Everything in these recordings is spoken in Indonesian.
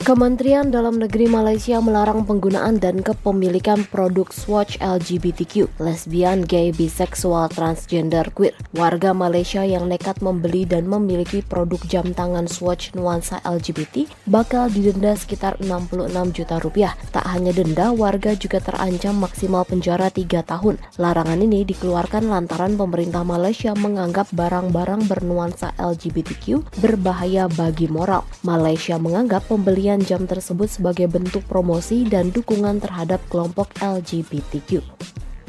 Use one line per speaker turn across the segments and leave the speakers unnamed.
Kementerian Dalam Negeri Malaysia melarang penggunaan dan kepemilikan produk Swatch LGBTQ, lesbian, gay, biseksual, transgender, queer. Warga Malaysia yang nekat membeli dan memiliki produk jam tangan Swatch nuansa LGBT bakal didenda sekitar 66 juta rupiah. Tak hanya denda, warga juga terancam maksimal penjara 3 tahun. Larangan ini dikeluarkan lantaran pemerintah Malaysia menganggap barang-barang bernuansa LGBTQ berbahaya bagi moral. Malaysia menganggap pembelian jam tersebut sebagai bentuk promosi dan dukungan terhadap kelompok LGBTQ.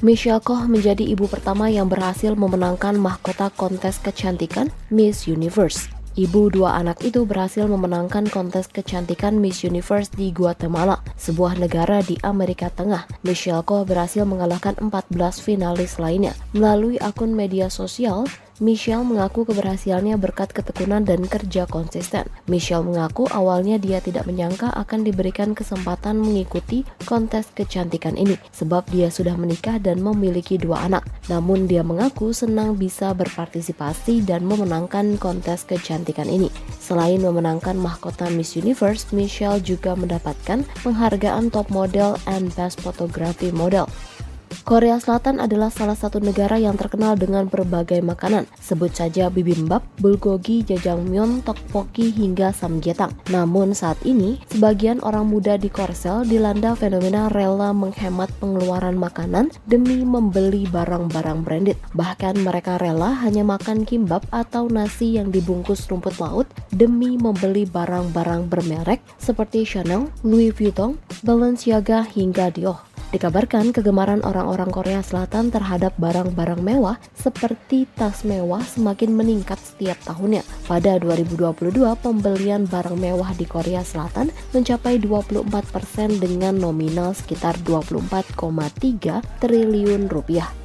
Michelle Koh menjadi ibu pertama yang berhasil memenangkan mahkota kontes kecantikan Miss Universe. Ibu dua anak itu berhasil memenangkan kontes kecantikan Miss Universe di Guatemala, sebuah negara di Amerika Tengah. Michelle Koh berhasil mengalahkan 14 finalis lainnya. Melalui akun media sosial, Michelle mengaku keberhasilannya berkat ketekunan dan kerja konsisten. Michelle mengaku awalnya dia tidak menyangka akan diberikan kesempatan mengikuti kontes kecantikan ini sebab dia sudah menikah dan memiliki dua anak. Namun dia mengaku senang bisa berpartisipasi dan memenangkan kontes kecantikan ini. Selain memenangkan mahkota Miss Universe, Michelle juga mendapatkan penghargaan top model and best photography model. Korea Selatan adalah salah satu negara yang terkenal dengan berbagai makanan. Sebut saja bibimbap, bulgogi, jajangmyeon, tteokbokki hingga samgyetang. Namun saat ini, sebagian orang muda di Korsel dilanda fenomena rela menghemat pengeluaran makanan demi membeli barang-barang branded. Bahkan mereka rela hanya makan kimbap atau nasi yang dibungkus rumput laut demi membeli barang-barang bermerek seperti Chanel, Louis Vuitton, Balenciaga hingga Dior. Dikabarkan kegemaran orang-orang Korea Selatan terhadap barang-barang mewah seperti tas mewah semakin meningkat setiap tahunnya. Pada 2022, pembelian barang mewah di Korea Selatan mencapai 24% dengan nominal sekitar 24,3 triliun rupiah.